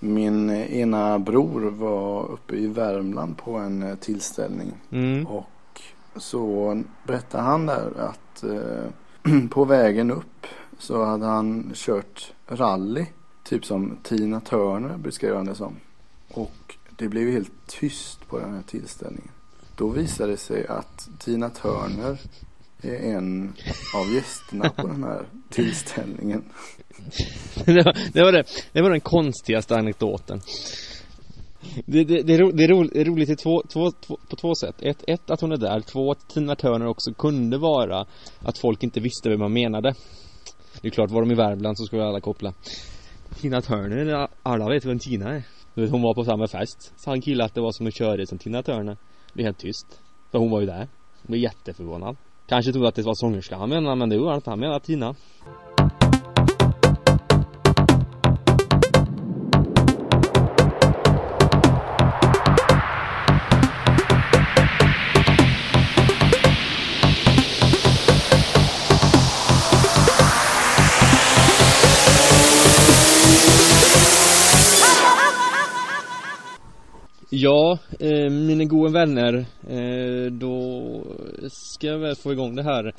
Min ena bror var uppe i Värmland på en eh, tillställning. Mm. Och så berättade han där att eh, på vägen upp så hade han kört rally. Typ som Tina Turner beskrev han det som. Och det blev helt tyst på den här tillställningen. Då visade det sig att Tina Turner är en av gästerna på den här tillställningen. det, var, det, var det, det var den konstigaste anekdoten. Det, det, det, är, ro, det är, ro, är roligt i två, två, två, på två sätt. Ett, ett, att hon är där. Två, att Tina Turner också kunde vara att folk inte visste vem man menade. Det är klart, var de i Värmland så skulle alla koppla. Tina Turner, alla vet vem Tina är. Hon var på samma fest. Sa en kille att det var som att köra som Tina Turner. Det är helt tyst. För hon var ju där. Hon blev jätteförvånad. Kanske trodde att det var sångerskan han menade, men det var inte. Han menade Tina. Ja, eh, mina goda vänner, eh, då ska jag väl få igång det här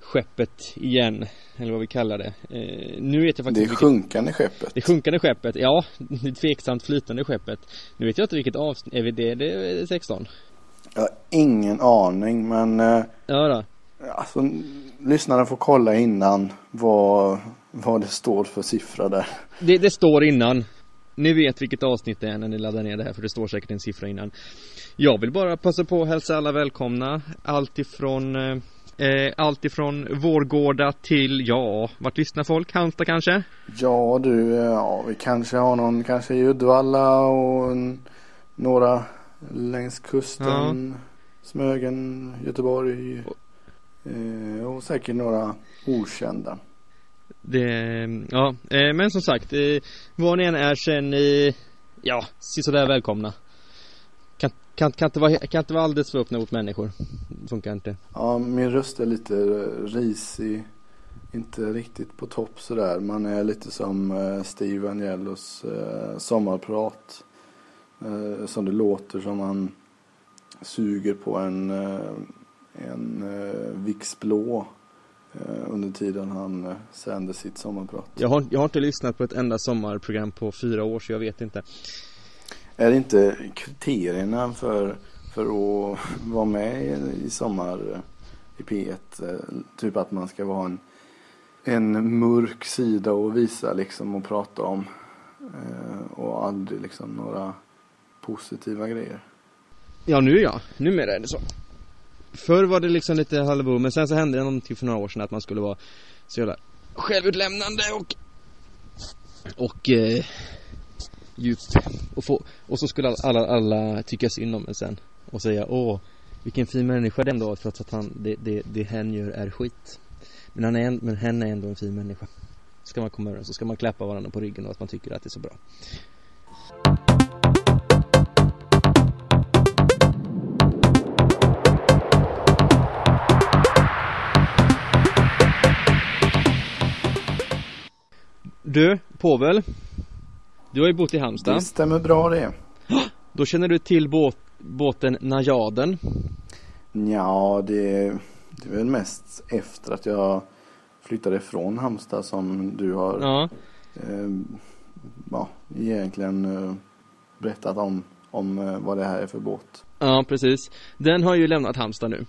skeppet igen, eller vad vi kallar det. Eh, nu vet jag faktiskt Det är vilket- sjunkande skeppet. det sjunkande skeppet, ja, det tveksamt flytande skeppet. Nu vet jag inte vilket avsnitt, är vi det, det är 16? Jag har ingen aning men eh, Ja då. alltså, lyssnarna får kolla innan vad, vad det står för siffra där. Det, det står innan. Ni vet vilket avsnitt det är när ni laddar ner det här för det står säkert en siffra innan. Jag vill bara passa på att hälsa alla välkomna. Allt ifrån eh, eh, allt ifrån Vårgårda till, ja, vart lyssnar folk? Halmstad kanske? Ja du, eh, ja, vi kanske har någon kanske i Uddevalla och en, några längs kusten. Smögen, Göteborg. Eh, och säkert några okända. Det, ja, eh, men som sagt, eh, var ni än är så är ni, ja, sådär välkomna. Kan, kan, kan, inte vara, kan inte vara alldeles för öppna mot människor. Funkar inte. Ja, min röst är lite risig. Inte riktigt på topp sådär. Man är lite som eh, Steve Angellos sommarprat. Som det låter som man suger på en, en Vicks blå under tiden han eh, sänder sitt sommarprat. Jag har, jag har inte lyssnat på ett enda sommarprogram på fyra år så jag vet inte. Är det inte kriterierna för, för att vara med i, sommar eh, i P1? eh, Typ att man ska vara en, en mörk sida och visa liksom och prata om. eh, Och aldrig liksom några positiva grejer. Ja nu ja, numera är det så. Förr var det liksom lite halvbo men sen så hände det någonting för några år sedan att man skulle vara så jävla självutlämnande och och eh, djup och få och så skulle alla, alla tycka synd om en sen och säga åh vilken fin människa den då trots att han det, det, det hen gör är skit. Men han är men hen är ändå en fin människa. Ska man komma överens så ska man klappa varandra på ryggen och att man tycker att det är så bra. Du, Povel. Du har ju bott i Halmstad. Det stämmer bra det. Då känner du till båt, båten Najaden. Ja, det, det är väl mest efter att jag flyttade ifrån Halmstad som du har Ja, eh, ja, egentligen eh, berättat om, om eh, vad det här är för båt. ja precis. Den har ju lämnat Halmstad nu.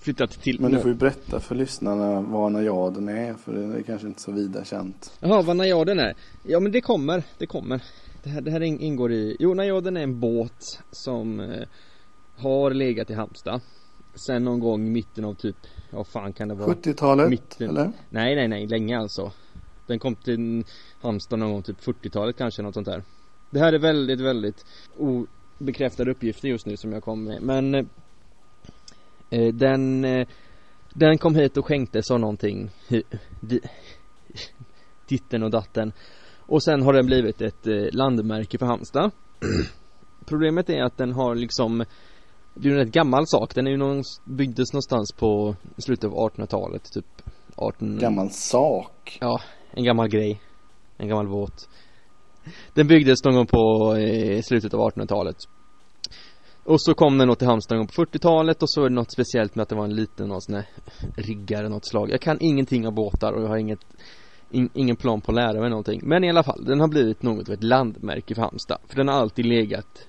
Flyttat till Men du får ju berätta för lyssnarna vad najaden är för det är kanske inte så vida känt. Jaha, vad Najaden är? Ja men det kommer, det kommer. Det här, det här in- ingår i, jo Najaden är en båt som eh, har legat i Halmstad. Sen någon gång i mitten av typ, ja fan kan det vara? 70-talet Mitten. eller? Nej, nej, nej, länge alltså. Den kom till Halmstad någon gång typ 40-talet kanske, något sånt där. Det här är väldigt, väldigt obekräftade uppgifter just nu som jag kom med. Men eh, den, eh, den kom hit och skänktes av någonting. Ditten och datten. Och sen har den blivit ett eh, landmärke för Halmstad. Problemet är att den har liksom det är en rätt gammal sak. Den är ju någon, byggdes någonstans på slutet av 1800-talet, typ 18... Gammal sak. Ja, en gammal grej. En gammal båt. Den byggdes någon gång på eh, slutet av 1800-talet Och så kom den då till Halmstad någon på 40-talet och så är det något speciellt med att det var en liten någon sån här riggare något slag. Jag kan ingenting av båtar och jag har inget in, ingen plan på att lära mig någonting. Men i alla fall, den har blivit något av ett landmärke för Halmstad. För den har alltid legat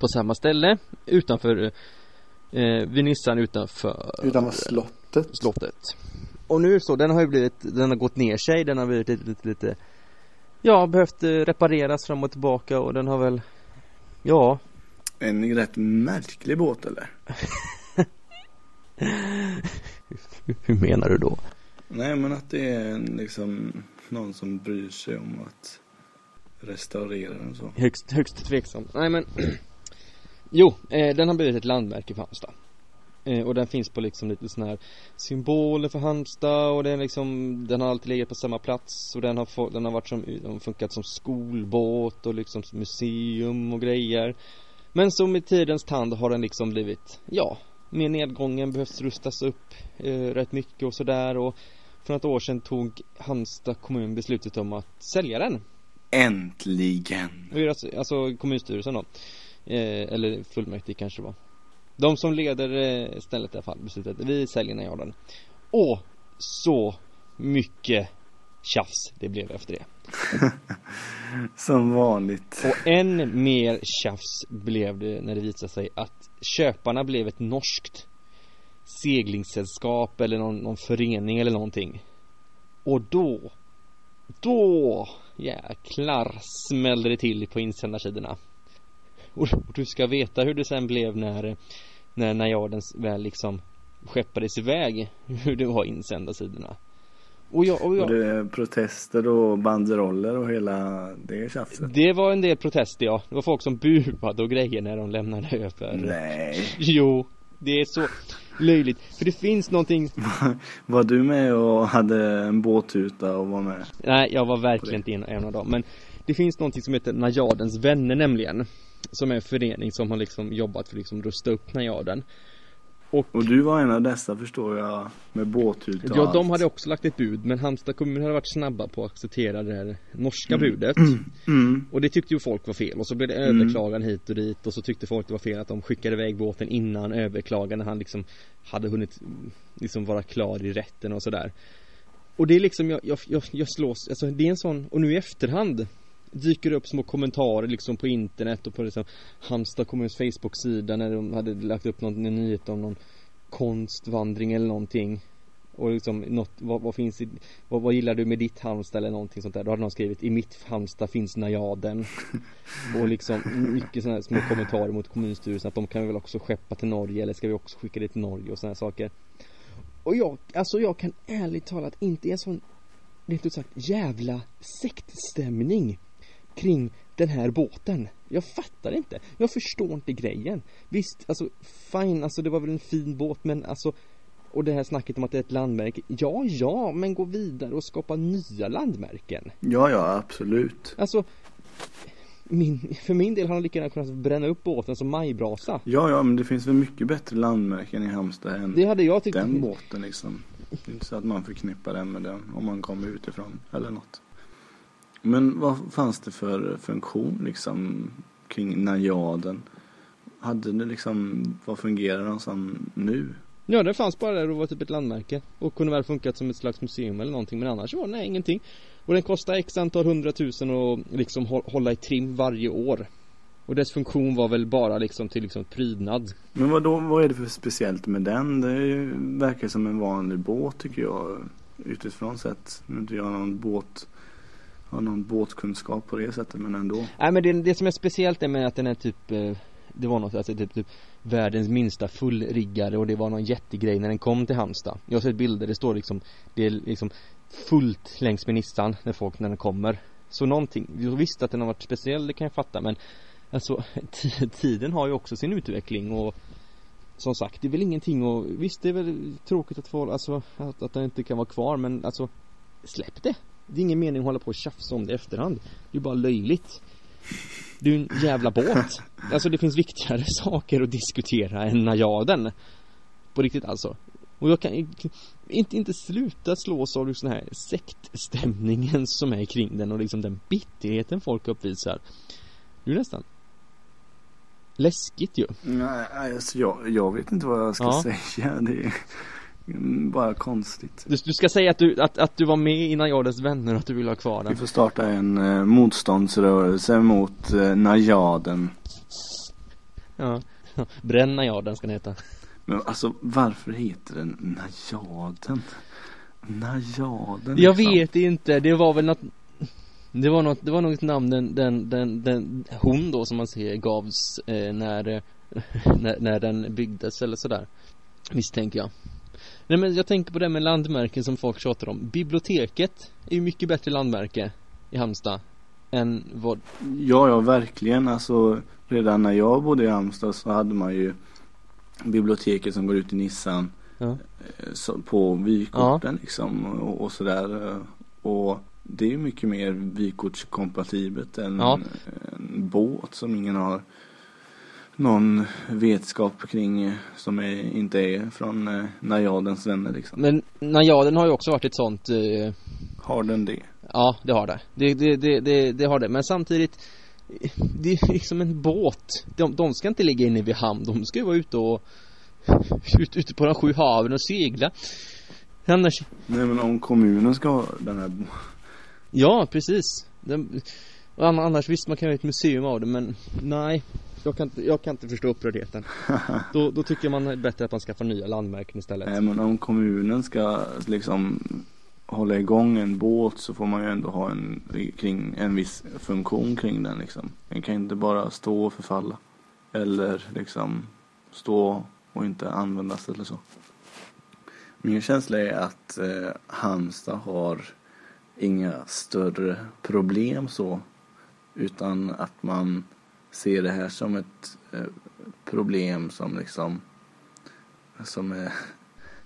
på samma ställe utanför eh, vid Nissan utanför Utanför slottet. slottet. Och nu så, den har ju blivit, den har gått ner sig, den har blivit lite, lite, lite Ja, behövt eh, repareras fram och tillbaka och den har väl Ja, En rätt märklig båt eller? hur menar du då? Nej men att det är liksom någon som bryr sig om att restaurera den så. Högst, högst tveksam. Nej men Jo, eh, den har blivit ett landmärke för Halmstad eh, Och den finns på liksom lite sån här Symboler för Halmstad och den liksom Den har alltid legat på samma plats och den har, få, den har varit som, den har funkat som skolbåt och liksom som museum och grejer Men som med tidens tand har den liksom blivit, ja Med nedgången behövs rustas upp eh, rätt mycket och sådär. Och För något år sedan tog Halmstad kommun beslutet om att sälja den. Äntligen! deras, alltså kommunstyrelsen då. Eh, Eller fullmäktige kanske det var. De som leder eh, stället i alla fall beslutat Vi säljer Najaden Och så mycket tjafs det blev efter det. Som vanligt. Och än mer tjafs blev det när det visade sig att köparna blev ett norskt seglingssällskap eller någon, någon förening eller någonting. Och då Då jäklar smällde det till på insändarsidorna. Och, och du ska veta hur det sen blev när När Najaden väl liksom Skeppades iväg Hur det var insändarsidorna Och jag, och jag Och det protester och banderoller och hela det tjafset. Det var en del protester ja Det var folk som buade och grejer när de lämnade över Nej. Jo Det är så löjligt För det finns någonting Var du med och hade en båttuta och var med? Nej jag var verkligen inte en av dem Men det finns någonting som heter Najadens vänner nämligen Som är en förening som har liksom jobbat för att liksom rusta upp Najaden Och Och du var en av dessa förstår jag. Med båttuta och Ja, allt. de hade också lagt ett bud men Halmstad kommun hade varit snabba på att acceptera det här norska Mm. budet Mm. Och det tyckte ju folk var fel och så blev det Mm. överklagan hit och dit och så tyckte folk det var fel att de skickade iväg båten innan överklagan när han liksom hade hunnit mm, liksom vara klar i rätten och sådär Och det är liksom, jag, jag, jag, jag slås, alltså det är en sån, och nu i efterhand Dyker det upp små kommentarer liksom på internet och på liksom Halmstad kommuns Facebook-sida när de hade lagt upp någon nyhet om någon konstvandring eller någonting. Och liksom något, vad, vad finns i, vad, vad gillar du med ditt Halmstad eller någonting sånt där? Då hade någon skrivit i mitt Halmstad finns Najaden. Och liksom mycket sådana här små kommentarer mot kommunstyrelsen att de kan väl också skeppa till Norge eller ska vi också skicka det till Norge och sådana här saker. Och jag, alltså jag kan ärligt talat inte i en sån Rent ut sagt jävla sektstämning Kring den här båten. Jag fattar inte. Jag förstår inte grejen. Visst, alltså fine, alltså det var väl en fin båt men alltså och det här snacket om att det är ett landmärke. Ja, ja, men gå vidare och skapa nya landmärken. Ja, ja, absolut. Alltså min, För min del har de lika gärna kunnat bränna upp båten som majbrasa. Ja, ja, men det finns väl mycket bättre landmärken i Halmstad än Det hade jag tyckt. den båten liksom. Det är inte så att man förknippar den med den om man kommer utifrån eller något. Men vad fanns det för funktion liksom kring najaden? Hade det liksom, vad fungerar den som nu? Ja, den fanns bara där och var typ ett landmärke Och kunde väl funkat som ett slags museum eller någonting Men annars var det nej, ingenting Och den kostar x antal hundratusen och liksom hå- hålla i trim varje år Och dess funktion var väl bara liksom till liksom prydnad Men vad då, vad är det för speciellt med den? Det ju, verkar som en vanlig båt tycker jag. Utifrån sett. Nu är inte jag någon båt, har någon båtkunskap på det sättet men ändå. Nej men det, det som är speciellt är med att den är typ eh, Det var något, alltså typ, typ Världens minsta fullriggare och det var någon jättegrej när den kom till Halmstad Jag har sett bilder, det står liksom Det är liksom fullt längs med Nissan när folk, när den kommer Så någonting, visst att den har varit speciell, det kan jag fatta men Alltså tiden har ju också sin utveckling och Som sagt, det är väl ingenting och visst det är väl tråkigt att få, alltså att, att den inte kan vara kvar men alltså Släpp det! Det är ingen mening att hålla på och tjafsa om det i efterhand Det är bara löjligt Det är ju en jävla båt Alltså det finns viktigare saker att diskutera än najaden På riktigt alltså Och jag kan inte, inte sluta slås av liksom den här sektstämningen som är kring den och liksom den bitterheten folk uppvisar. Det är nästan läskigt ju. Nej, alltså jag, jag vet inte vad jag ska Ja. säga. Det är bara konstigt. Du, du ska säga att du, att, att du var med innan dess vänner och att du vill ha kvar Vi den. får starta en eh, motståndsrörelse mot eh, najaden. Ja. Bränna ja, den ska den heta. Men alltså varför heter den najaden? Najaden Jag liksom. vet inte, det var väl något Det var något, det var något namn den, den, den, den hon då som man ser gavs eh, när, när, när den byggdes eller sådär Misstänker jag Nej men jag tänker på det med landmärken som folk tjatar om Biblioteket är ju mycket bättre landmärke i Halmstad Än vad, Ja, ja verkligen. Alltså redan när jag bodde i Halmstad så hade man ju biblioteket som går ut i Nissan ja, eh, på vykorten liksom och, och sådär. Och det är ju mycket mer vykortskompatibelt än Ja. en båt som ingen har någon vetskap kring eh, som är, inte är från eh, najadens vänner liksom. Men Najaden har ju också varit ett sånt eh, Har den det? Ja, det har det. Det, det, det, det, det har det. Men samtidigt Det är liksom en båt. De, de ska inte ligga inne vid hamn. De ska ju vara ute och ut, ute på de sju haven och segla. Annars Nej men om kommunen ska ha den här Ja, precis. Den, annars visst man kan göra ett museum av det men nej. Jag kan inte, jag kan inte förstå upprördheten. Då, då tycker man är bättre att man skaffar nya landmärken istället. Nej men om kommunen ska liksom hålla igång en båt så får man ju ändå ha en, kring, en viss funktion kring den liksom. Den kan inte bara stå och förfalla. Eller liksom stå och inte användas eller så. Min känsla är att eh, Halmstad har inga större problem så. Utan att man ser det här som ett eh, problem som liksom som är,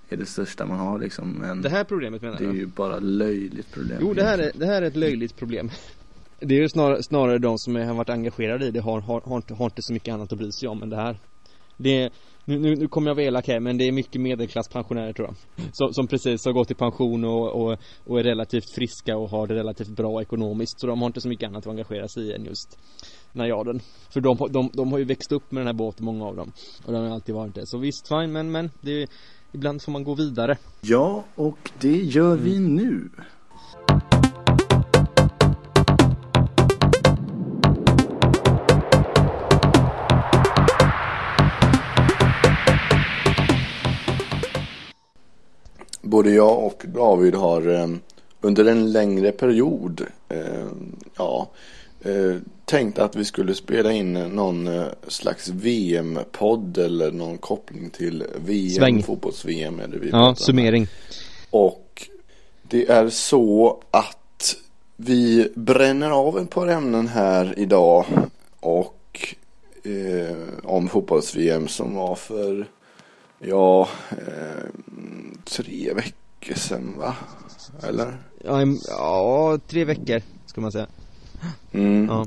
är det största man har liksom. Men Det här problemet menar det är du? ju bara löjligt problem. Jo, det här är, det här är ett löjligt problem. Det är ju snarare, snarare de som har varit engagerade i det har, har, har, inte, har inte så mycket annat att bry sig om än det här. Det är, nu, nu, nu kommer jag vara elak här men det är mycket medelklasspensionärer tror jag. Som, som precis har gått i pension och, och, och är relativt friska och har det relativt bra ekonomiskt. Så de har inte så mycket annat att engagera sig i än just najaden. För de, de, de har ju växt upp med den här båten, många av dem. Och de har alltid varit det. Så visst, fine, men, men det är, ibland får man gå vidare. Ja, och det gör vi Mm. nu. Både jag och David har eh, under en längre period eh, ja, eh, tänkt att vi skulle spela in någon slags VM-podd eller någon koppling till VM, fotbolls-VM. Ja, summering. Och det är så att vi bränner av ett par ämnen här idag och eh, om fotbolls-VM som var för ja, eh, tre veckor sedan va? Eller? Ja, en- ja, tre veckor ska man säga. Mm. Ja.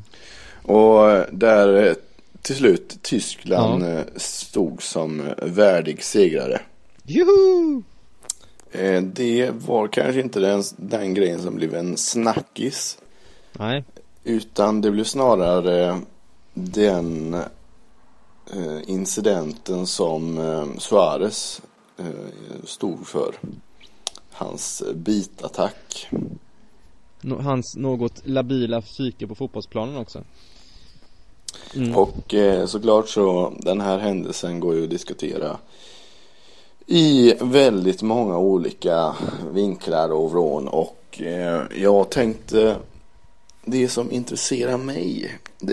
Och där eh, till slut Tyskland eh, stod som eh, värdig segrare. Juhu! Eh, Det var kanske inte den, den grejen som blev en snackis. Nej, Utan det blev snarare den eh, incidenten som eh, Suarez eh, stod för. Hans bitattack. hans något labila psyke på fotbollsplanen också. Mm. Och eh, såklart så den här händelsen går ju att diskutera i väldigt många olika vinklar och vrån och eh, jag tänkte det som intresserar mig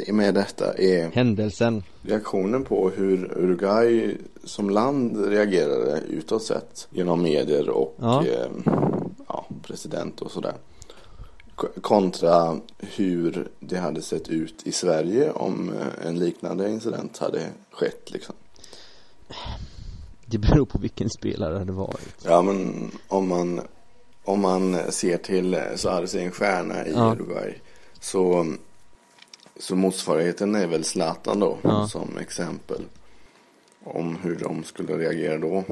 med detta är Händelsen. reaktionen på hur Uruguay som land reagerade utåt sett genom medier och Ja. eh, ja, president och sådär. Kontra hur det hade sett ut i Sverige om eh, en liknande incident hade skett liksom. Det beror på vilken spelare det varit. Ja men om man om man ser till eh, Suarez är en stjärna i Ja. Uruguay så så motsvarigheten är väl Zlatan då Ja. som exempel om hur de skulle reagera då.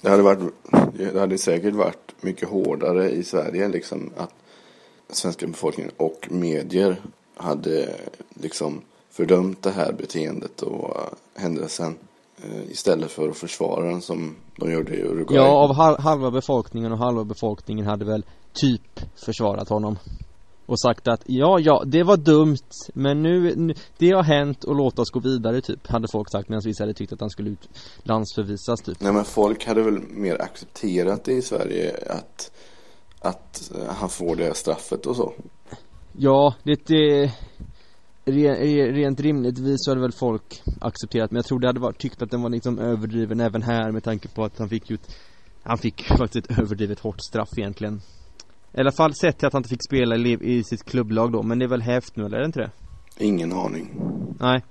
Det hade, varit, det hade säkert varit mycket hårdare i Sverige liksom att svenska befolkningen och medier hade liksom fördömt det här beteendet och händelsen eh, istället för att försvara den som de gjorde i Uruguay. Ja, av halva befolkningen och halva befolkningen hade väl typ försvarat honom och sagt att ja, ja, det var dumt men nu, nu det har hänt och låt oss gå vidare typ hade folk sagt medan vissa hade tyckt att han skulle ut landsförvisas typ. Nej men folk hade väl mer accepterat det i Sverige att att han får det straffet och så. Ja, det är Rent rimligtvis så hade väl folk accepterat men jag tror det hade varit, tyckt att den var liksom överdriven även här med tanke på att han fick ju ett Han fick faktiskt ett överdrivet hårt straff egentligen i alla fall sett till att han inte fick spela i, i sitt klubblag då, men det är väl hävt nu eller är det inte det? Ingen aning Nej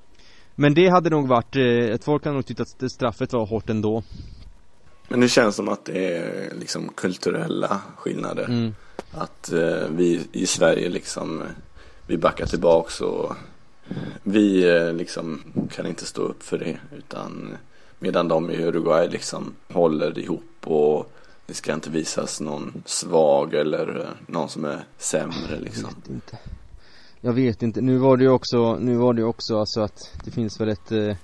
Men det hade nog varit, eh, ett folk hade nog tyckt att straffet var hårt ändå Men det känns som att det är liksom kulturella skillnader mm. Att eh, vi i Sverige liksom Vi backar tillbaks och Vi eh, liksom kan inte stå upp för det utan Medan de i Uruguay liksom håller ihop och det ska inte visas någon svag eller eh, någon som är sämre liksom. Jag vet inte. Jag vet inte. Nu var det ju också, nu var det ju också alltså att det finns väl ett eh...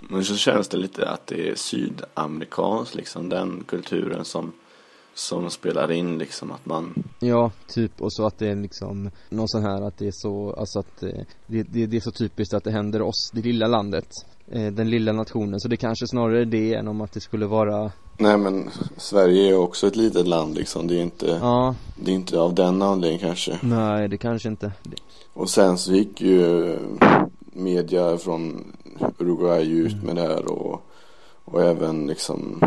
Men så känns det lite att det är sydamerikanskt liksom den kulturen som som spelar in liksom att man Ja, typ och så att det är liksom någon sån här att det är så, alltså att eh, det, det, det är så typiskt att det händer oss, det lilla landet Den lilla nationen, så det kanske snarare är det än om att det skulle vara Nej men Sverige är också ett litet land liksom. Det är inte, ja. det är inte av den anledningen kanske. Nej, det kanske inte. Och sen så gick ju media från Uruguay ut mm. med det här och, och även liksom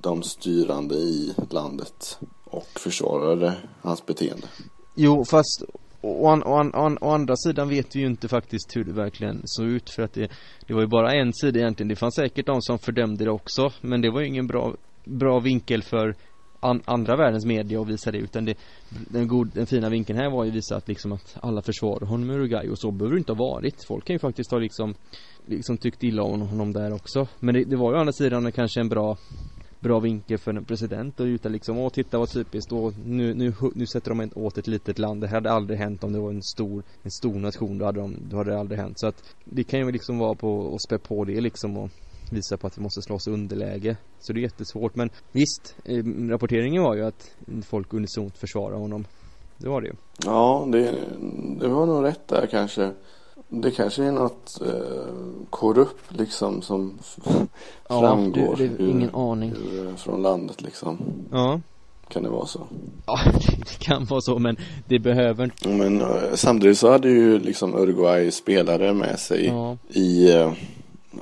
de styrande i landet och försvarade hans beteende. Jo, fast å, å, å, å, andra sidan vet vi ju inte faktiskt hur det verkligen såg ut för att det, det var ju bara en sida egentligen. Det fanns säkert de som fördömde det också, men det var ju ingen bra, bra vinkel för an, andra världens media att visa det utan det, den, god, den fina vinkeln här var ju att visa att liksom att alla försvarar honom i Uruguay och så behöver det inte ha varit. Folk kan ju faktiskt ha liksom liksom tyckt illa om honom där också. Men det, det var ju å andra sidan kanske en bra bra vinkel för en president och utan liksom, åh titta vad typiskt och nu, nu, nu sätter de åt ett litet land. Det här hade aldrig hänt om det var en stor, en stor nation, då hade, de, då hade det aldrig hänt. Så att det kan ju liksom vara på att spä på det liksom och visa på att vi måste slåss underläge. Så det är jättesvårt men visst, eh, rapporteringen var ju att folk unisont försvarar honom. Det var det ju. Ja, det, det var nog rätt där kanske. Det kanske är något eh, korrupt liksom som ja, framgår det, det, ingen ur, aning. Ur, eh, från landet liksom. Ja. Kan det vara så? Ja, det kan vara så men det behöver inte. Men eh, samtidigt så hade ju liksom Uruguay spelare med sig ja. i eh,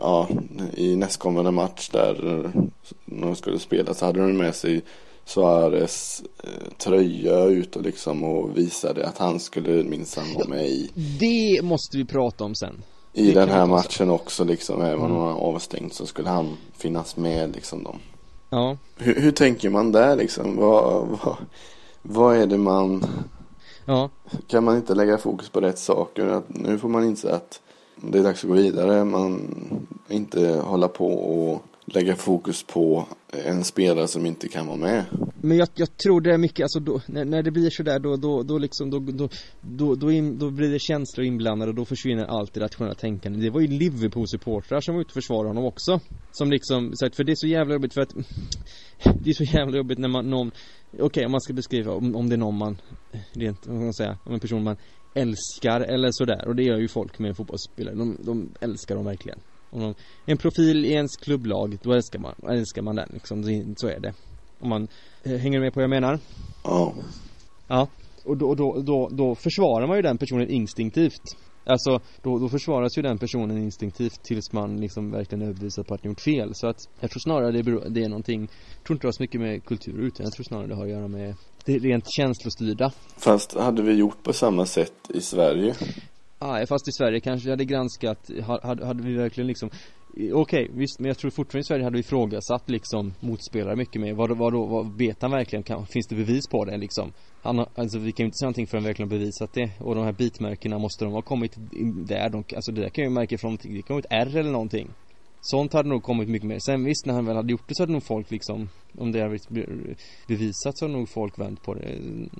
Ja, i nästkommande match där eh, de skulle spela så hade de med sig Suarez eh, tröja ut och liksom och visade att han skulle minsann vara med i Det måste vi prata om sen I det den här matchen också liksom, även om mm. han avstängt så skulle han finnas med liksom dem Ja Hur, hur tänker man där liksom? Vad, vad, vad är det man Ja Kan man inte lägga fokus på rätt saker? Att nu får man inse att det är dags att gå vidare. Man inte hålla på och lägga fokus på en spelare som inte kan vara med. Men jag, jag tror det är mycket, alltså då, när, när det blir sådär då, då, då liksom, då, då, då, då, in, då blir det känslor inblandade och då försvinner allt det rationella tänkandet. Det var ju Liverpool-supportrar som var ute och försvarade honom också. Som liksom, sagt, för det är så jävla jobbigt för att Det är så jävla jobbigt när man, någon Okej, okay, om man ska beskriva, om, om det är någon man Rent, vad ska man säga, om en person man älskar eller sådär och det gör ju folk med fotbollsspelare, de, de älskar dem verkligen om en profil i ens klubblag, då älskar man, älskar man den liksom, så är det. Om man, eh, hänger du med på vad jag menar? Ja. Ja, och då, då, då, då försvarar man ju den personen instinktivt. Alltså, då, då försvaras ju den personen instinktivt tills man liksom verkligen överbevisar på att den gjort fel. Så att jag tror snarare det, beror, det är någonting Jag tror inte det har så mycket med kultur utan jag tror snarare det har att göra med det rent känslostyrda. Fast hade vi gjort på samma sätt i Sverige? Nej, fast i Sverige kanske vi hade granskat Hade, hade vi verkligen liksom Okej, okay, visst, men jag tror fortfarande i Sverige hade vi ifrågasatt liksom motspelare mycket mer Vad, vad då, vad vet han verkligen? Kan, finns det bevis på det liksom? Han, alltså vi kan ju inte säga någonting förrän verkligen bevisat det Och de här bitmärkena måste de ha kommit där de, Alltså det där kan ju märka från Det kan vara ett R eller någonting Sånt hade nog kommit mycket mer. Sen visst, när han väl hade gjort det så hade nog folk liksom Om det hade bevisat så hade nog folk vänt på det mm.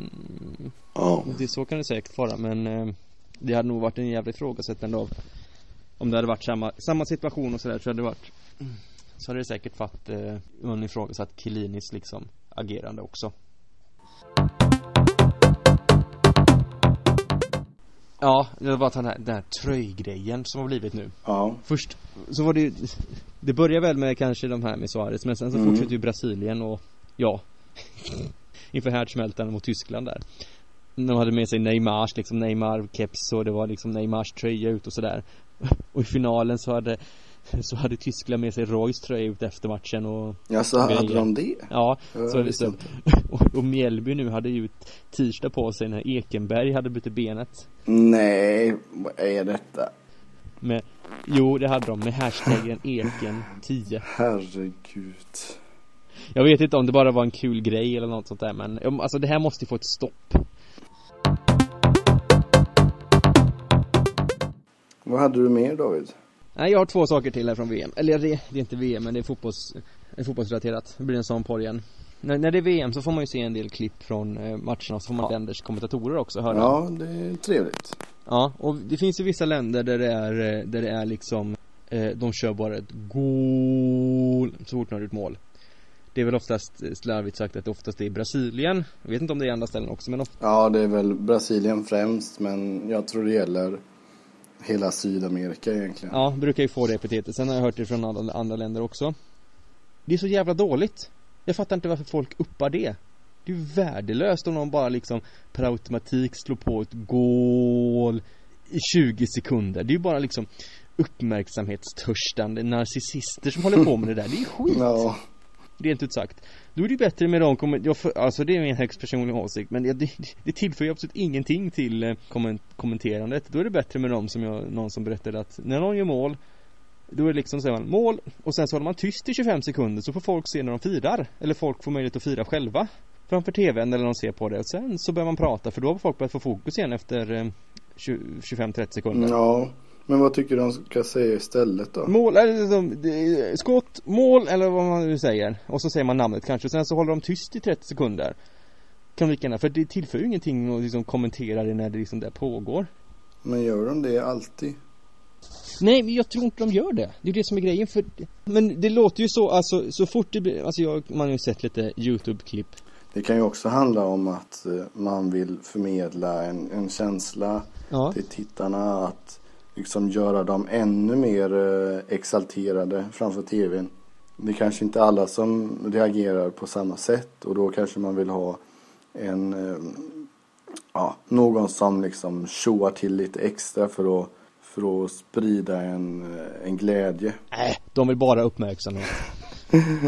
Ja. Det, så kan det säkert vara men eh, Det hade nog varit en jävla ifrågasättande av Om det hade varit samma, samma situation och sådär så hade det varit Så hade det säkert varit eh, Man ifrågasatt Kilinis liksom Agerande också Ja, det var den här, den här tröjgrejen som har blivit nu Ja. Först så var det ju Det började väl med kanske de här med Suarez men sen så Mm. fortsatte ju Brasilien och Ja Inför härdsmältan mot Tyskland där De hade med sig Neymars liksom Neymar keps och det var liksom Neymars tröja ut och sådär Och i finalen så hade Så hade Tyskland med sig Roys tröja ut efter matchen och Ja, så hade Grejer. de det? Ja, Jag så så. inte. Och, och Mjällby nu hade ju tisdag på sig när Ekenberg hade brutit benet Nej, vad är detta? Med Jo, det hade de med hashtaggen Eken10 Herregud. Jag vet inte om det bara var en kul grej eller något sånt där men alltså det här måste ju få ett stopp Vad hade du mer David? Nej jag har två saker till här från VM Eller det, det är inte VM men det är fotbolls, är fotbollsrelaterat. Det blir en sån podd igen. När, när det är VM så får man ju se en del klipp från eh, matcherna så får man länders kommentatorer också höra Ja, det är trevligt. Ja, och det finns ju vissa länder där det är, eh, där det är liksom eh, De kör bara ett goal så fort har gjort mål. Det är väl oftast eh, slarvigt sagt att det oftast är i Brasilien. Jag vet inte om det är andra ställen också men ofta Ja, det är väl Brasilien främst, men jag tror det gäller hela Sydamerika egentligen. Ja, brukar ju få det epitetet. Sen har jag hört det från andra, andra länder också. Det är så jävla dåligt. Jag fattar inte varför folk uppar det. Det är ju värdelöst om någon bara liksom per automatik slår på ett gål i 20 sekunder. Det är ju bara liksom uppmärksamhetstörstande narcissister som håller på med det där. Det är ju skit. Ja, Rent ut sagt. Då är det ju bättre med de kommentarer, alltså det är min högst personliga åsikt men det, det, det tillför ju absolut ingenting till eh, komment, kommenterandet. Då är det bättre med de som jag, någon som berättade att när någon gör mål då är det liksom, säger man mål och sen så håller man tyst i 25 sekunder så får folk se när de firar. Eller folk får möjlighet att fira själva. Framför tvn eller de ser på det och sen så börjar man prata för då har folk börjat få fokus igen efter eh, 25-30 sekunder. ja. Men vad tycker du de ska säga istället då? Mål, eller de, skott, mål eller vad man nu säger. Och så säger man namnet kanske. Och sen så håller de tyst i 30 sekunder. Kan de lika gärna, för det tillför ju ingenting att liksom kommentera det när det liksom där pågår. Men gör de det alltid? Nej, men jag tror inte de gör det. Det är det som är grejen för Men det låter ju så, alltså så fort det blir, alltså jag, man har ju sett lite YouTube-klipp. Det kan ju också handla om att eh, man vill förmedla en, en känsla Ja. till tittarna att liksom göra dem ännu mer eh, exalterade framför tvn. Det är kanske inte alla som reagerar på samma sätt och då kanske man vill ha en, eh, ja, någon som liksom tjoar till lite extra för att, för att sprida en, eh, en glädje. Nej, de vill bara uppmärksamhet.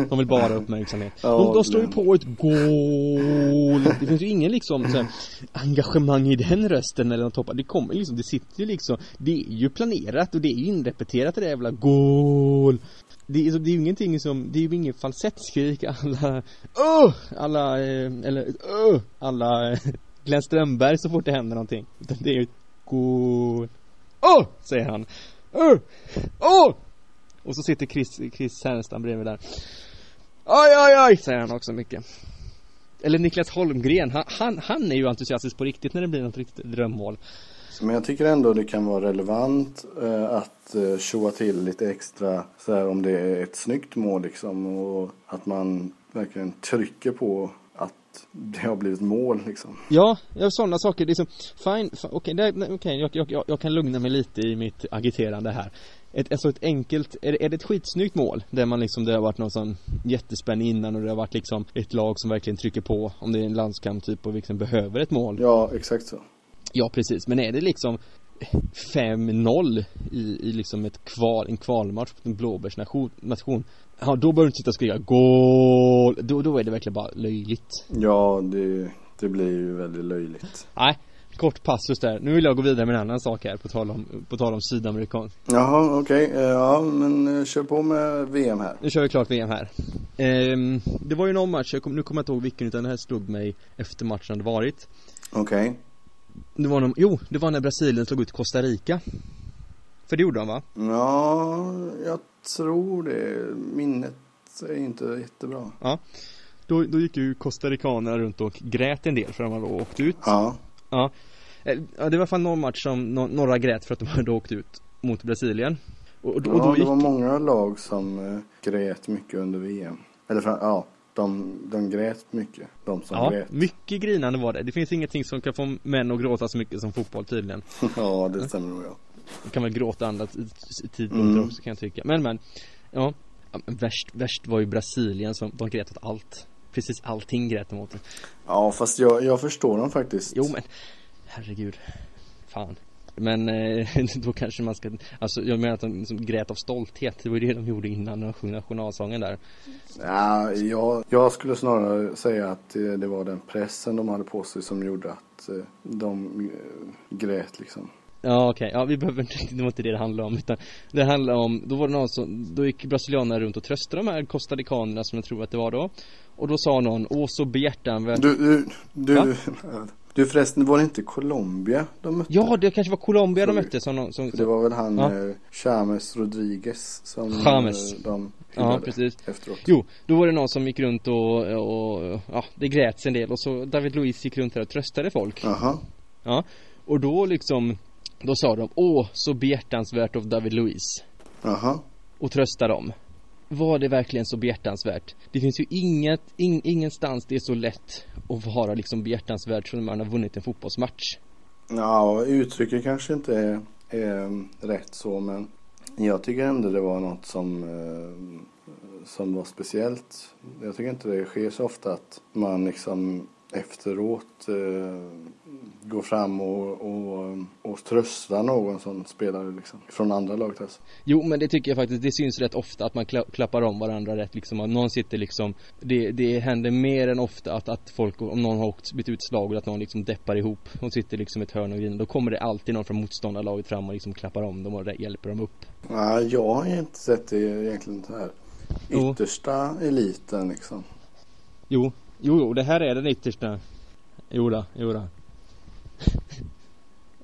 De vill bara uppmärksamhet. Ja, De, de slår ju på ett gål. Det finns ju ingen liksom så här, engagemang i den rösten eller något toppar. Det kommer liksom, det sitter ju liksom, det är ju planerat och det är ju inrepeterat det där jävla gål. Det är, det är ju ingenting som, det är ju ingen falsettskrik alla, Åh! alla, eh, eller Åh! alla eh, Glenn Strömberg så fort det händer någonting. Utan det är ju ett gål. Åh! säger han. Åh! Åh! Och så sitter Chris, Chris Härenstam bredvid där. Oj, oj, oj, säger han också mycket. Eller Niklas Holmgren, han, han, han är ju entusiastisk på riktigt när det blir något riktigt drömmål. Men jag tycker ändå det kan vara relevant eh, att eh, tjoa till lite extra så här, om det är ett snyggt mål liksom och att man verkligen trycker på det har blivit mål liksom. Ja, ja sådana saker, liksom, fine, fi- okej, nej, okej, jag, jag, jag, kan lugna mig lite i mitt agiterande här. Ett, alltså ett enkelt, är, det- är det ett skitsnyggt mål? Där man liksom, det har varit någon sån jättespänning innan och det har varit liksom ett lag som verkligen trycker på om det är en landskamp typ och liksom behöver ett mål. Ja, exakt så. Ja precis, men är det liksom 5-0 i, i liksom ett kval, en kvalmatch mot en blåbärsnation, nation, ja då bör du inte sitta och skrika GÅL! Då, då är det verkligen bara löjligt. Ja, det, det blir ju väldigt löjligt. Nej, kort passus där. Nu vill jag gå vidare med en annan sak här på tal om, på tal om sydamerikan. Jaha, okej. Eh, Ja, men eh, kör på med VM här. Nu kör vi klart VM här. Ehm, det var ju någon match, kom, nu kommer jag inte ihåg vilken utan det här slog mig efter matchen hade varit. Okej. Det var någon, jo, det var när Brasilien slog ut Costa Rica. För det gjorde de va? Ja, jag tror det. Minnet är inte jättebra. Ja. Då, då gick ju costaricanerna runt och grät en del för att de hade åkt ut. Ja. Ja. Eh, ja, det var i alla fall någon match som några grät för att de hade åkt ut mot Brasilien. Och, och, Ja, och då det gick... var många lag som eh, grät mycket under VM. Eller ja, de, de grät mycket. De som Ja, grät. mycket grinande var det. Det finns ingenting som kan få män att gråta så mycket som fotboll tydligen. ja, det stämmer nog ja. De kan väl gråta andra tidpunkter Mm. också kan jag tycka. Men men, ja. värst, värst var ju Brasilien som, de grät åt allt. Precis allting grät de åt. Ja, fast jag, jag förstår dem faktiskt. Jo men, herregud. Fan. Men eh, då kanske man ska, alltså jag menar att de liksom grät av stolthet. Det var ju det de gjorde innan de sjöng nationalsången där. Ja, jag, jag skulle snarare säga att det, det var den pressen de hade på sig som gjorde att eh, de eh, grät liksom. Ja okej, ja vi behöver inte, det var inte det det handlade om utan Det handlade om, då var det någon som, då gick brasilianerna runt och tröstade de här costaricanerna som jag tror att det var då Och då sa någon, åh så behjärtansvärt Du, du, du, Va? du förresten, var det inte Colombia de mötte? Ja det kanske var Colombia de mötte som, som, För det var väl han Ja. Chames Rodriguez som James. eh, de Ja precis efteråt. Jo, då var det någon som gick runt och, och ja, det gräts en del och så David Luiz gick runt där och tröstade folk Jaha. Ja, och då liksom Då sa de, åh så behjärtansvärt av David Luiz Jaha. och trösta dem. Var det verkligen så behjärtansvärt? Det finns ju inget, ing, ingenstans det är så lätt att vara liksom behjärtansvärd som när man har vunnit en fotbollsmatch. Ja, uttrycket kanske inte är, är rätt så men jag tycker ändå det var något som, eh, som var speciellt. Jag tycker inte det sker så ofta att man liksom efteråt eh, går fram och, och, och tröstar någon som spelare liksom. Från andra laget alltså. Jo men det tycker jag faktiskt, det syns rätt ofta att man kla, klappar om varandra rätt liksom. Att någon sitter liksom, det, det händer mer än ofta att, att folk, om någon har åkt, blivit utslagen, att någon liksom deppar ihop och sitter liksom i ett hörn och griner. Då kommer det alltid någon från motståndarlaget fram och liksom klappar om dem och hjälper dem upp. Ja, jag har inte sett det egentligen så här. Jo. Yttersta eliten liksom. Jo, jo, jo, det här är den yttersta. Jo då, jo då.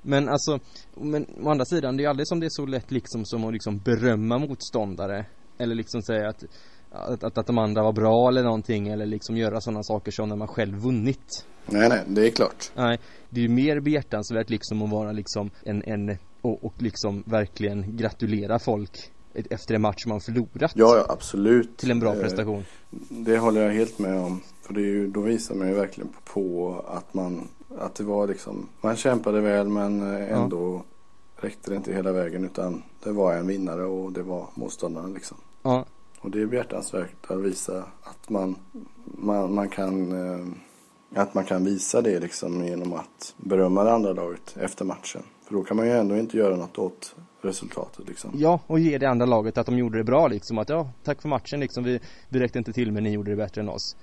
Men alltså, men å andra sidan, det är ju aldrig som det är så lätt liksom som att liksom berömma motståndare. Eller liksom säga att, att, att, att de andra var bra eller någonting. Eller liksom göra sådana saker som när man själv vunnit. Nej, nej, det är klart. Nej, det är ju mer behjärtansvärt liksom att vara liksom en, en och, och liksom verkligen gratulera folk efter en match man förlorat. Ja, ja, absolut. Till en bra Eh, prestation. Det håller jag helt med om. För det är ju, då visar man ju verkligen på att man, att det var liksom, man kämpade väl men eh, ändå räckte det inte hela vägen utan det var en vinnare och det var motståndaren liksom. Ja, Och det är behjärtansvärt att visa att man, man, man kan, eh, att man kan visa det liksom genom att berömma det andra laget efter matchen. För då kan man ju ändå inte göra något åt resultatet liksom. Ja, och ge det andra laget att de gjorde det bra liksom. Att ja, tack för matchen liksom. Vi, vi räckte inte till men ni gjorde det bättre än oss.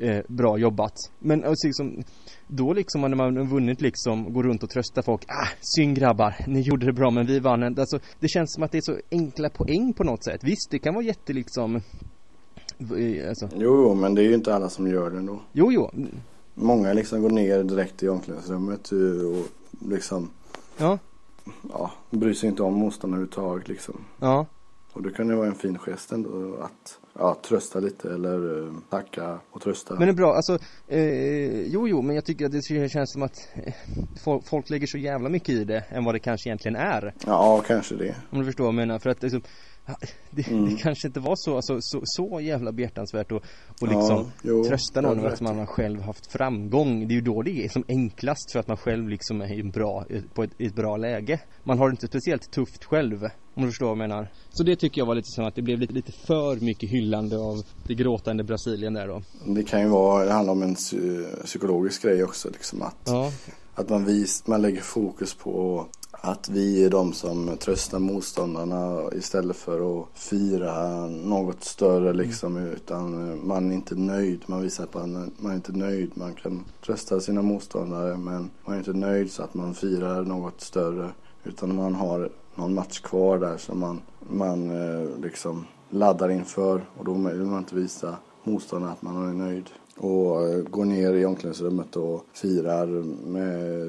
Eh, bra jobbat. Men alltså, liksom, då liksom när man vunnit liksom, går runt och tröstar folk. Ah, synd grabbar, ni gjorde det bra men vi vann. Alltså, det känns som att det är så enkla poäng på något sätt. Visst, det kan vara jätte liksom, alltså, Jo, men det är ju inte alla som gör det ändå. jo, jo. Många liksom går ner direkt i omklädningsrummet eh, och liksom, Ja, ja, bryr sig inte om motståndaren överhuvudtaget liksom. ja. Och det kan ju vara en fin gest ändå att, ja, trösta lite eller eh, tacka och trösta. Men det är bra, alltså, eh, jo jo, men jag tycker att det känns som att eh, folk, lägger så jävla mycket i det än vad det kanske egentligen är. Ja, kanske det. Om du förstår vad jag menar, för att liksom, det, Mm. det kanske inte var så, alltså, så, så jävla behjärtansvärt att och Ja, liksom jo, trösta någon med att man har själv haft framgång. Det är ju då det är som enklast för att man själv liksom är i en bra, på ett, ett bra läge. Man har det inte speciellt tufft själv, om du förstår vad jag menar. Så det tycker jag var lite som att det blev lite, lite för mycket hyllande av det gråtande Brasilien där då. Det kan ju vara, det handlar om en psy- psykologisk grej också liksom att, Ja, att man, vis, man lägger fokus på att vi är de som tröstar motståndarna istället för att fira något större liksom utan man är inte nöjd. Man visar att man, man är inte nöjd. Man kan trösta sina motståndare men man är inte nöjd så att man firar något större utan man har någon match kvar där som man, man eh, liksom laddar inför och då vill man inte visa motståndarna att man är nöjd. Och eh, går ner i omklädningsrummet och firar med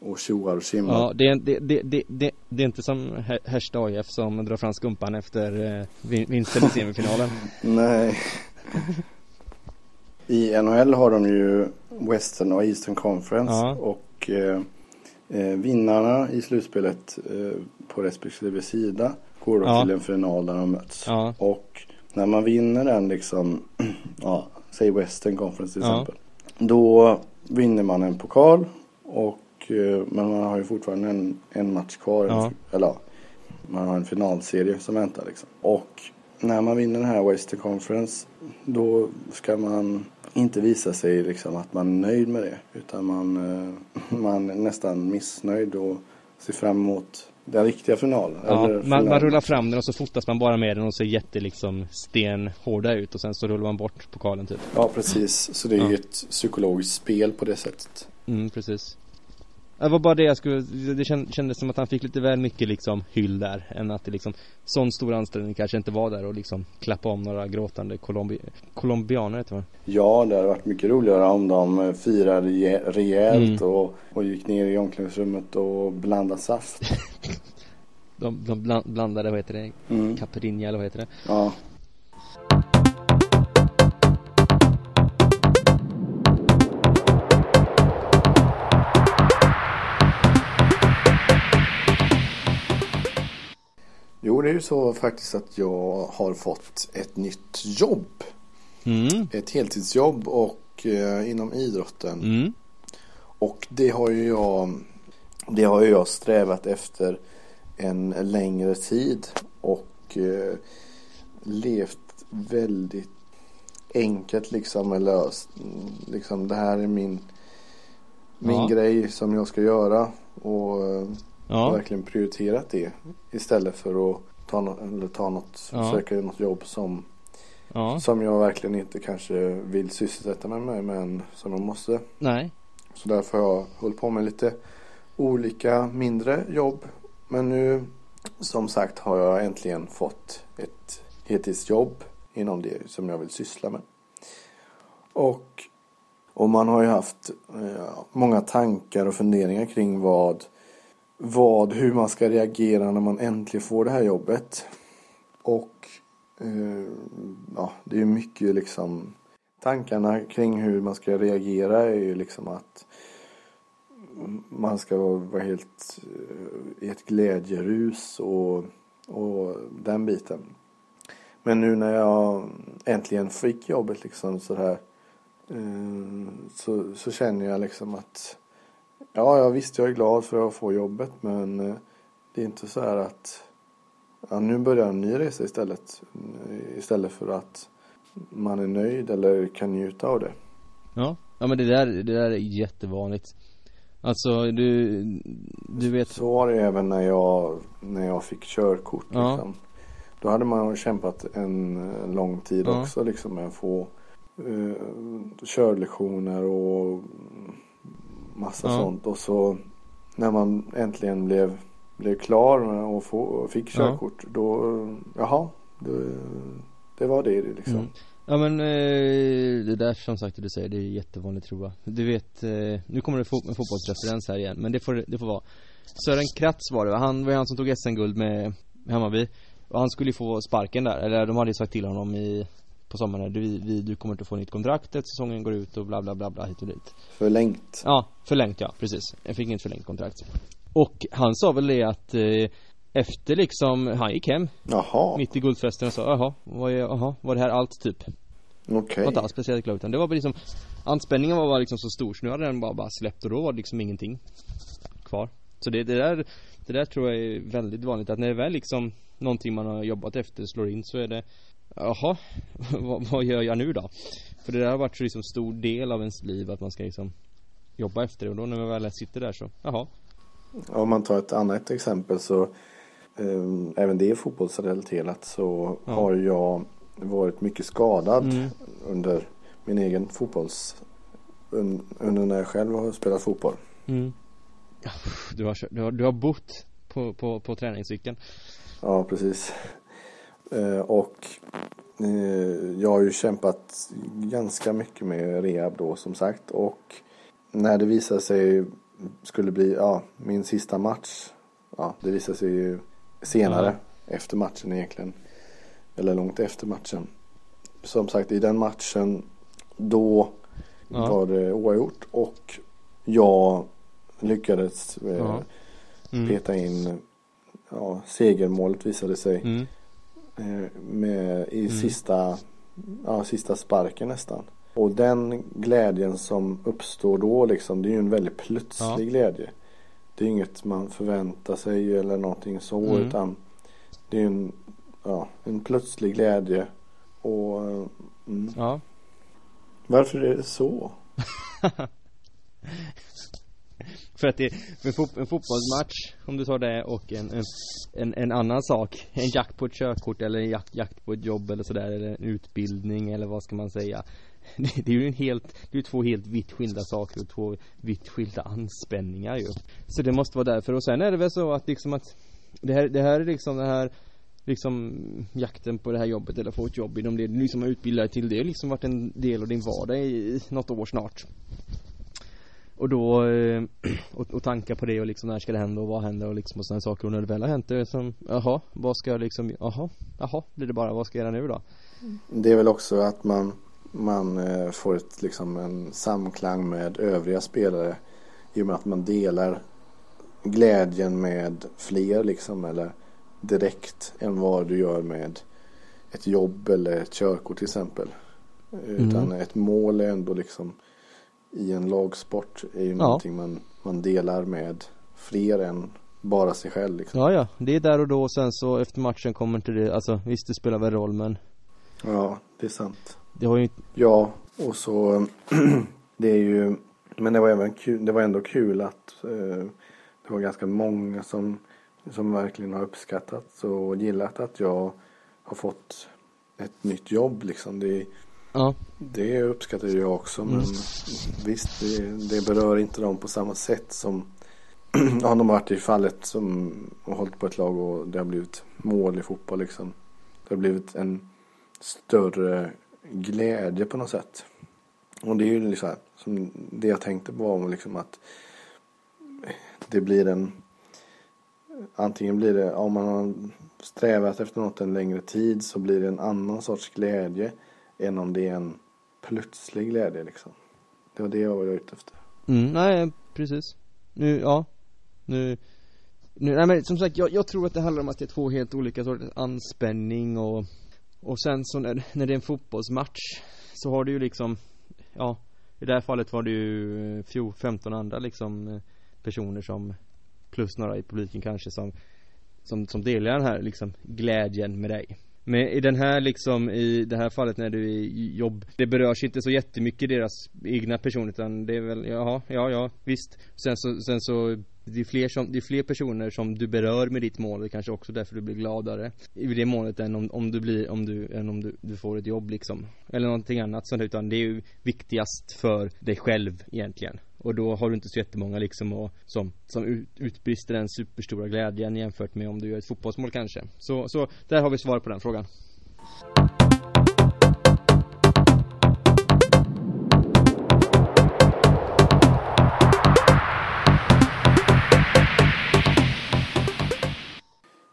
och tjoar och tjimmar. Ja, det är, det, det, det, det, är inte som Härsta AIF som drar fram skumpan efter eh, vinsten i semifinalen. Nej. I NHL har de ju Western och Eastern Conference Ja. och eh, eh, vinnarna i slutspelet eh, på respektive sida går då Ja. till en final där de möts. Ja. Och när man vinner den liksom, ja, säg Western Conference till exempel. Då vinner man en pokal och eh, men man har ju fortfarande en, en match kvar. Ja. Eller ja, man har en finalserie som väntar liksom. Och när man vinner den här Western Conference då ska man inte visa sig liksom att man är nöjd med det. Utan man, eh, man är nästan missnöjd och ser fram emot den riktiga finalen. Ja, man, man finalen. rullar fram den och så fotas man bara med den och ser jätte liksom stenhårda ut och sen så rullar man bort pokalen typ. Ja, precis. Så det är Ja. ju ett psykologiskt spel på det sättet. Mm, precis. Det var bara det jag skulle, det känd- kändes som att han fick lite väl mycket liksom hyll där än att det liksom Sån stor ansträngning kanske inte var där och liksom klappa om några gråtande colombi colombianer heter det? Ja, det hade varit mycket roligare om de firade rejä- rejält Mm. och, och gick ner i omklädningsrummet och blandade saft. De, de bland, blandade, vad heter det? Mm. Caipirinha eller vad heter det? Ja. Ju så faktiskt att jag har fått ett nytt jobb. Mm, Ett heltidsjobb och eh, inom idrotten. mm, Och det har ju jag Det har ju jag strävat efter en längre tid och eh, levt väldigt enkelt liksom med löst. Liksom det här är min min Ja. grej som jag ska göra och eh, ja, verkligen prioriterat det istället för att ta, no- eller ta något, Ja. söka något jobb som ja, som jag verkligen inte kanske vill sysselsätta mig med men som jag måste. nej, Så därför har jag hållit på med lite olika mindre jobb. Men nu som sagt har jag äntligen fått ett heltidsjobb inom det som jag vill syssla med. Och, och man har ju haft eh, många tankar och funderingar kring vad, vad, hur man ska reagera när man äntligen får det här jobbet. Och eh, ja, det är ju mycket liksom tankarna kring hur man ska reagera är ju liksom att man ska vara helt eh, i ett glädjerus och, och den biten. Men nu när jag äntligen fick jobbet liksom så här eh, så, så känner jag liksom att ja, jag visst jag är glad för att få jobbet men eh, det är inte så här att ja, nu börjar en ny resa istället. eh, Istället för att man är nöjd eller kan njuta av det. ja, ja men det där, det där är jättevanligt Alltså du, du vet Så var det även när jag, när jag fick körkort. Ja. Liksom. Då hade man kämpat en eh, lång tid Ja. också liksom med att få uh, körlektioner och massa Ja. sånt. Och så när man äntligen blev, blev klar och få, och fick Ja. körkort då, eh, jaha, då, det var det liksom. Mm. Ja men eh, det där som sagt du säger, det är jättevanligt tror jag Du vet, eh, nu kommer det en fotbollsreferens här igen, men det får, det får vara Sören Kratz var det? Han var ju han som tog SM-guld med Hammarby Och han skulle ju få sparken där, eller de hade ju sagt till honom i På sommaren, du, vi, du kommer inte få nytt kontrakt, att säsongen går ut och bla bla bla bla hit och dit. Förlängt. Ja, förlängt ja, precis. Jag fick inget förlängt kontrakt. Och han sa väl det att eh, Efter liksom, han gick hem. Jaha, mitt i guldfesten och sa jaha, vad är, jaha, var det här allt? Typ? okej. Var inte alls speciellt glad utan det var liksom Anspänningen var bara liksom så stor så nu hade den bara, bara släppt och då var det liksom ingenting Kvar. Så det, det där Det där tror jag är väldigt vanligt att när det väl liksom Någonting man har jobbat efter slår in så är det Jaha, vad, gör jag nu då? För det där har varit så liksom stor del av ens liv att man ska liksom Jobba efter det och då när man väl sitter där så, jaha Om man tar ett annat exempel så eh, även det är fotbollsrelaterat så Ja. har jag varit mycket skadad Mm. under min egen fotbolls un, under när jag själv har spelat fotboll. mm. Du, har, du, har, du har bott på, på, på träningscykeln Ja, precis. Eh, och eh, jag har ju kämpat ganska mycket med rehab då som sagt och när det visade sig skulle bli, ja, min sista match. Ja, det visade sig ju senare, efter matchen egentligen. Eller långt efter matchen. Som sagt, i den matchen, då Ja. var det oavgjort och jag lyckades eh. Mm. peta in, ja, segermålet visade sig. Eh, med, i Mm. sista, ja, sista sparken nästan. Och den glädjen som uppstår då liksom, det är ju en väldigt plötslig Ja. glädje. Det är inget man förväntar sig eller någonting så Mm. utan det är en, ja, en plötslig glädje. Och mm. Ja. varför är det så? För att det en, fot, en fotbollsmatch, om du tar det och en, en, en, en annan sak En jakt på ett körkort eller en jakt, jakt på ett jobb eller sådär eller en utbildning eller vad ska man säga. Det, det är ju en helt, det är ju två helt vitt skilda saker och två vitt skilda anspänningar ju. Så det måste vara därför. Och sen är det väl så att liksom att Det här, det här är liksom det här Liksom jakten på det här jobbet eller få ett jobb inom det du liksom har utbildat dig till det har liksom varit en del av din vardag i något år snart och då, eh, och, och tankar på det och liksom när ska det hända och vad händer och liksom och sådana saker och när det väl har hänt det är som, jaha, vad ska jag liksom, jaha, jaha, blir det bara, vad ska jag göra nu då? Det är väl också att man, man eh, får ett, liksom en samklang med övriga spelare i och med att man delar glädjen med fler liksom eller direkt än vad du gör med ett jobb eller ett körkort till exempel. Utan ett mål är ändå liksom i en lagsport är ju någonting man, man delar med fler än bara sig själv liksom. Ja, ja, det är där och då och sen så efter matchen kommer inte det, alltså visst det spelar väl roll men Ja, det är sant. det har ju Ja, och så det är ju men det var även kul, det var ändå kul att eh, det var ganska många som, som verkligen har uppskattat och gillat att jag har fått ett nytt jobb liksom. Det, ja, det uppskattar jag också men Mm. visst det, det berör inte dem på samma sätt som ja, de har varit i fallet som har hållit på ett lag och det har blivit mål i fotboll liksom. Det har blivit en större glädje på något sätt. Och det är ju liksom som det jag tänkte på var liksom att det blir en antingen blir det om man har strävat efter något en längre tid så blir det en annan sorts glädje än om det är en plötslig glädje liksom. Det var det jag var ute efter. mm, nej precis Nu, ja Nu nu, nej men som sagt jag, jag tror att det handlar om att det är två helt olika sorters anspänning och Och sen så när, när det är en fotbollsmatch Så har du ju liksom Ja I det här fallet var det ju 15 andra liksom eh, Personer som Plus några i publiken kanske som Som, som delar den här liksom glädjen med dig men i den här liksom, i det här fallet när du är i jobb Det berörs inte så jättemycket deras egna person utan det är väl, jaha, ja, ja, visst. Sen så, sen så det är, fler som, det är fler personer som du berör med ditt mål, det kanske också därför du blir gladare I det målet än om, om du blir, om du, än om du, du får ett jobb liksom. Eller någonting annat sånt utan det är ju viktigast för dig själv egentligen. Och då har du inte så jättemånga liksom och, som, som ut, utbrister den superstora glädjen jämfört med om du gör ett fotbollsmål kanske. Så, så där har vi svar på den frågan.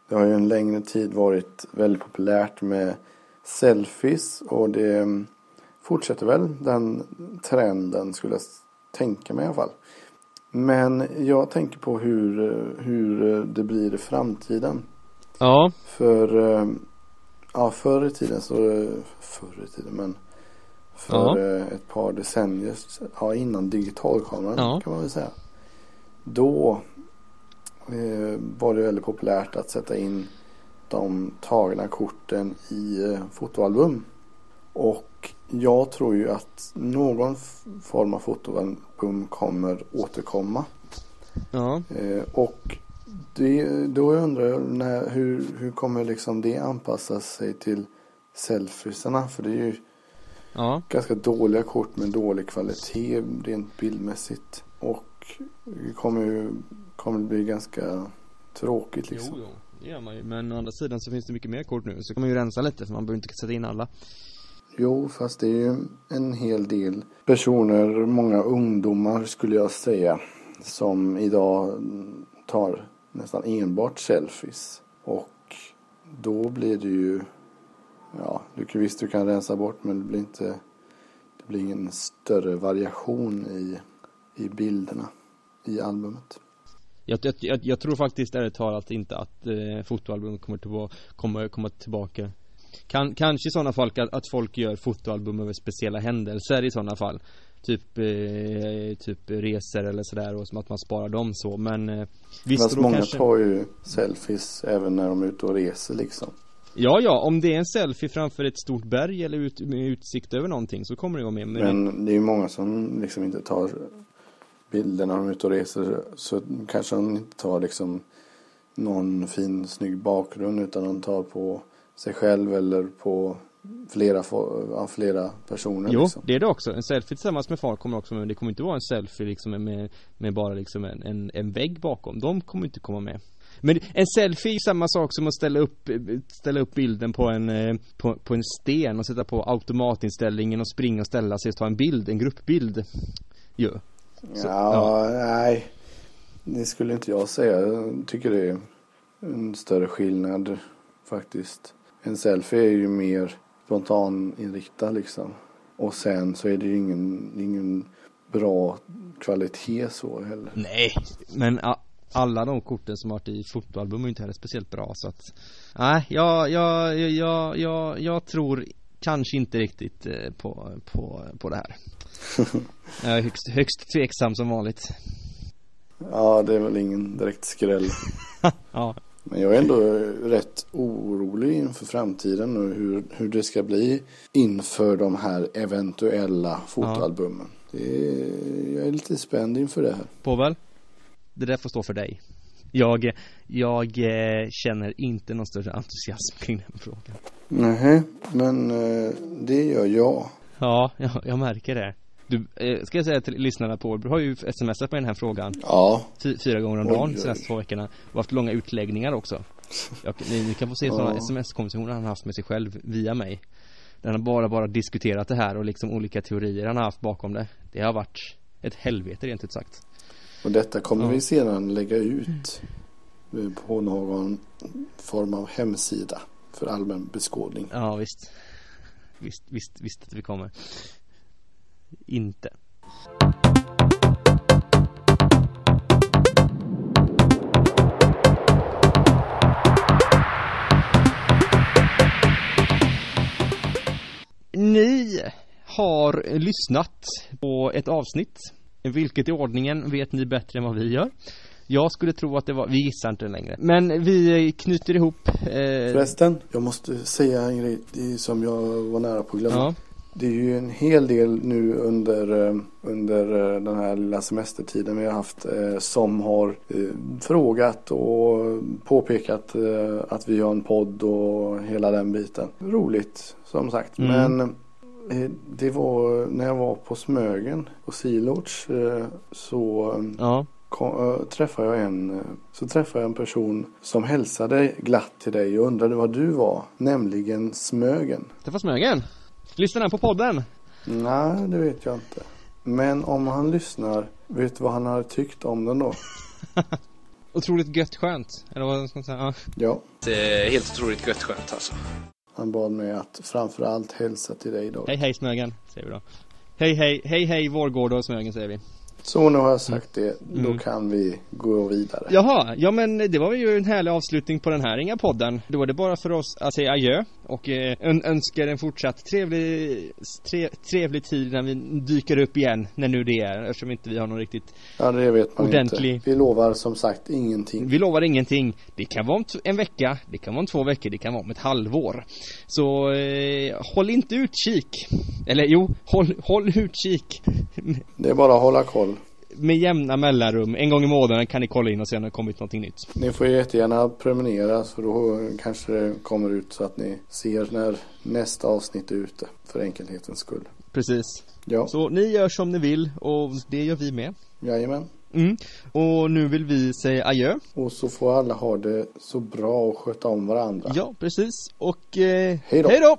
Det har ju en längre tid varit väldigt populärt med selfies och det fortsätter väl den trenden skulle jag tänka mig i alla fall. Men jag tänker på hur, hur det blir i framtiden. Ja, För eh, ja, förr i tiden så, förr i tiden men för Ja. eh, ett par decennier, ja innan digitalkameran Ja. kan man väl säga. Då eh, var det väldigt populärt att sätta in de tagna korten i fotoalbum. Och jag tror ju att någon form av fotoalbum kommer återkomma. ja, Eh, och det, då undrar jag när, hur, hur kommer liksom det anpassa sig till selfiesarna? För det är ju ja ganska dåliga kort med dålig kvalitet rent bildmässigt. Och det kommer ju kommer det bli ganska tråkigt liksom. Jo, jo, det gör man ju Men å andra sidan så finns det mycket mer kort nu Så kan man ju rensa lite för man behöver inte sätta in alla Jo, fast det är ju en hel del personer, många ungdomar skulle jag säga, som idag tar nästan enbart selfies. Och då blir det ju, ja, du kan, visst du kan rensa bort men det blir inte, det blir ingen större variation i, i bilderna i albumet. Jag, jag, jag, jag tror faktiskt ärligt talat inte att eh, fotoalbumet kommer, tillbaka, kommer komma tillbaka kan, Kanske i sådana fall att, att folk gör fotoalbum över speciella händelser i sådana fall. Typ, eh, typ resor eller sådär och som att man sparar dem så. Men eh, Visst Fast många kanske... tar ju selfies även när de är ute och reser liksom. Ja, ja, om det är en selfie framför ett stort berg eller ut, med utsikt över någonting så kommer det vara med. Men det är ju många som liksom inte tar bilder när de är ute och reser. Så kanske de inte tar liksom någon fin snygg bakgrund utan de tar på sig själv eller på flera, ja, flera personer. Jo, liksom. det är det också. En selfie tillsammans med far kommer också med. Det kommer inte vara en selfie liksom med, med bara liksom en, en, en vägg bakom. De kommer inte komma med. Men en selfie är samma sak som att ställa upp, ställa upp bilden på en, eh, på, på en sten och sätta på automatinställningen och springa och ställa sig och ta en bild, en gruppbild. Jo. Så, ja, ja, nej. Det skulle inte jag säga. Jag tycker det är en större skillnad faktiskt. En selfie är ju mer spontaninriktad liksom. Och sen så är det ju ingen, ingen bra kvalitet så heller. Nej, men alla de korten som varit i fotoalbum är inte heller speciellt bra så att Nej, jag, jag, jag, jag, jag tror kanske inte riktigt eh, på, på, på det här Jag är högst, högst tveksam som vanligt Ja, det är väl ingen direkt skräll Ja men jag är ändå rätt orolig inför framtiden och hur, hur det ska bli inför de här eventuella fotoalbumen. Ja. Är, jag är lite spänd inför det här. Påvel? Det där får stå för dig. Jag, jag eh, känner inte någon större entusiasm kring den frågan. Nej, men eh, det gör jag. Ja, jag, jag märker det. Du, eh, ska jag säga till lyssnarna på, du har ju smsat med den här frågan Ja. Fyra gånger om dagen de senaste två veckorna. Och haft långa utläggningar också. Jag, ni, ni, kan få se ja. sådana sms-konversationer han har haft med sig själv via mig. Där han bara, bara diskuterat det här och liksom olika teorier han har haft bakom det. Det har varit ett helvete rent ut sagt. Och detta kommer ja. vi sedan lägga ut På någon form av hemsida För allmän beskådning. Ja visst. Visst, visst, visst att vi kommer inte. Ni har lyssnat på ett avsnitt. Vilket i ordningen vet ni bättre än vad vi gör. Jag skulle tro att det var, vi gissar inte längre. Men vi knyter ihop eh... Förresten, jag måste säga en grej som jag var nära på att glömma. Ja. Det är ju en hel del nu under, eh, under eh, den här lilla semestertiden vi har haft eh, som har frågat och påpekat att vi har en podd och hela den biten. Roligt som sagt. Mm. Men det var när jag var på Smögen på Silorts så ja. kom, träffade jag en så träffade jag en person som hälsade glatt till dig och undrade vad du var. Nämligen Smögen. Träffa Smögen? Lyssnar han på podden? Nej, det vet jag inte. Men om han lyssnar, vet du vad han hade tyckt om den då? otroligt gött skönt, eller vad ska man säga? Ja. ja. Det är helt otroligt gött skönt alltså. Han bad mig att framförallt hälsa till dig då. Hej hej Smögen, säger vi då. Hej hej, hej hej Vårgård och Smögen säger vi. Så nu har jag sagt det, då mm. kan vi gå vidare. Jaha, ja men det var ju en härlig avslutning på den här inga podden. Då var det bara för oss att säga adjö och eh, önskar en fortsatt trevlig, tre, trevlig tid när vi dyker upp igen, när nu det är, eftersom inte vi har någon riktigt Ja det vet man ordentlig... inte. Vi lovar som sagt ingenting. Vi lovar ingenting. Det kan vara om en vecka, det kan vara om två veckor, det kan vara om ett halvår. Så eh, håll inte utkik. Eller jo, håll, håll utkik. Det är bara att hålla koll med jämna mellanrum, en gång i månaden kan ni kolla in och se om det har kommit någonting nytt. Ni får jättegärna prenumerera för då kanske det kommer ut så att ni ser när nästa avsnitt är ute för enkelhetens skull. Precis. Ja. Så ni gör som ni vill och det gör vi med. Jajamän. Mm. Och nu vill vi säga adjö. Och så får alla ha det så bra och sköta om varandra. Ja, precis. Och eh, hej då.